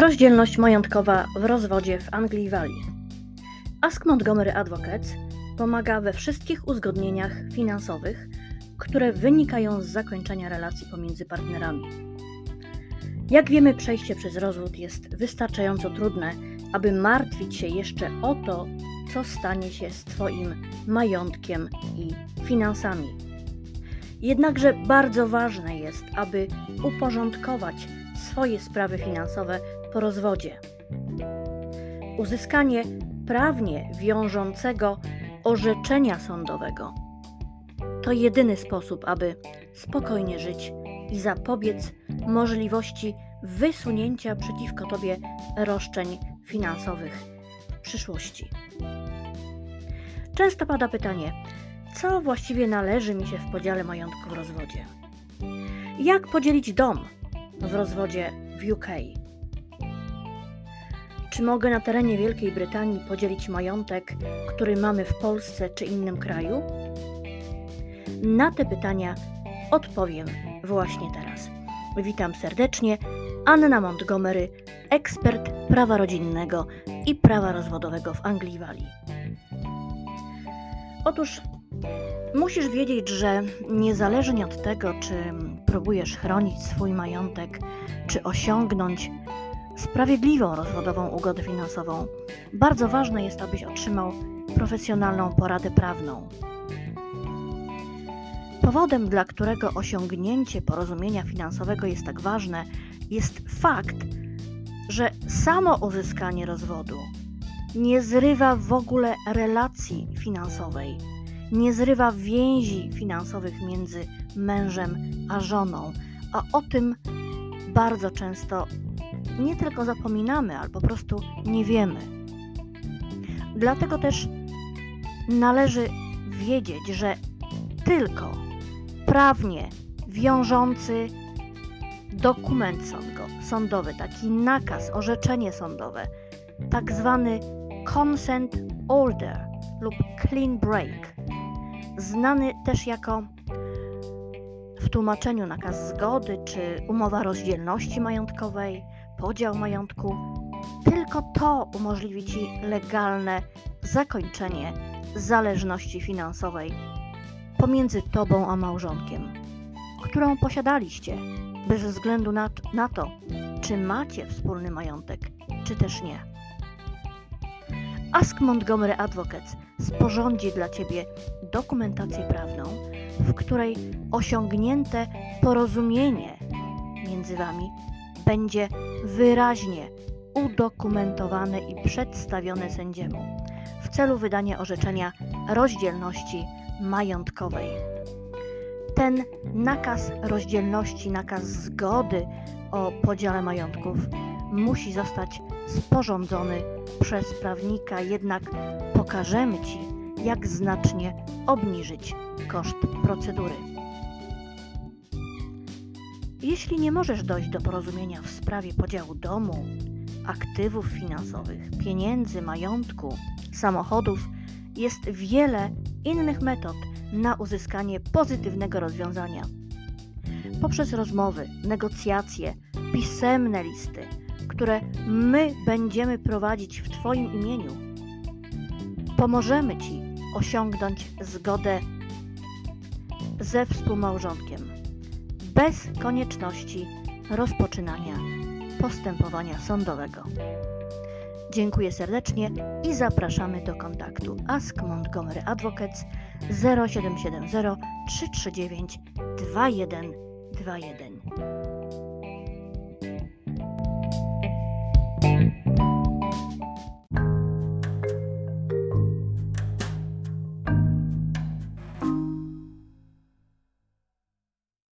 Rozdzielność majątkowa w rozwodzie w Anglii Walii. Ask Montgomery Advocates pomaga we wszystkich uzgodnieniach finansowych, które wynikają z zakończenia relacji pomiędzy partnerami. Jak wiemy, przejście przez rozwód jest wystarczająco trudne, aby martwić się jeszcze o to, co stanie się z Twoim majątkiem i finansami. Jednakże bardzo ważne jest, aby uporządkować swoje sprawy finansowe po rozwodzie. Uzyskanie prawnie wiążącego orzeczenia sądowego to jedyny sposób, aby spokojnie żyć i zapobiec możliwości wysunięcia przeciwko Tobie roszczeń finansowych w przyszłości. Często pada pytanie, co właściwie należy mi się w podziale majątku w rozwodzie? Jak podzielić dom w rozwodzie w UK? Czy mogę na terenie Wielkiej Brytanii podzielić majątek, który mamy w Polsce czy innym kraju? Na te pytania odpowiem właśnie teraz. Witam serdecznie, Anna Montgomery, ekspert prawa rodzinnego i prawa rozwodowego w Anglii Walii. Otóż musisz wiedzieć, że niezależnie od tego, czy próbujesz chronić swój majątek, czy osiągnąć sprawiedliwą rozwodową ugodę finansową, bardzo ważne jest, abyś otrzymał profesjonalną poradę prawną. Powodem, dla którego osiągnięcie porozumienia finansowego jest tak ważne, jest fakt, że samo uzyskanie rozwodu nie zrywa w ogóle relacji finansowej, nie zrywa więzi finansowych między mężem a żoną, a o tym bardzo często nie tylko zapominamy, ale po prostu nie wiemy. Dlatego też należy wiedzieć, że tylko prawnie wiążący dokument sądowy, taki nakaz, orzeczenie sądowe, tak zwany consent order lub clean break, znany też jako w tłumaczeniu nakaz zgody czy umowa rozdzielności majątkowej, podział majątku, tylko to umożliwi Ci legalne zakończenie zależności finansowej pomiędzy Tobą a małżonkiem, którą posiadaliście, bez względu na, na to, czy macie wspólny majątek, czy też nie. Ask Montgomery Advocates sporządzi dla Ciebie dokumentację prawną, w której osiągnięte porozumienie między Wami będzie wyraźnie udokumentowane i przedstawione sędziemu w celu wydania orzeczenia rozdzielności majątkowej. Ten nakaz rozdzielności, nakaz zgody o podziale majątków musi zostać sporządzony przez prawnika, jednak pokażemy Ci, jak znacznie obniżyć koszt procedury. Jeśli nie możesz dojść do porozumienia w sprawie podziału domu, aktywów finansowych, pieniędzy, majątku, samochodów, jest wiele innych metod na uzyskanie pozytywnego rozwiązania. Poprzez rozmowy, negocjacje, pisemne listy, które my będziemy prowadzić w Twoim imieniu, pomożemy Ci osiągnąć zgodę ze współmałżonkiem bez konieczności rozpoczynania postępowania sądowego. Dziękuję serdecznie i zapraszamy do kontaktu Ask Montgomery Advocates 0770 339 2121.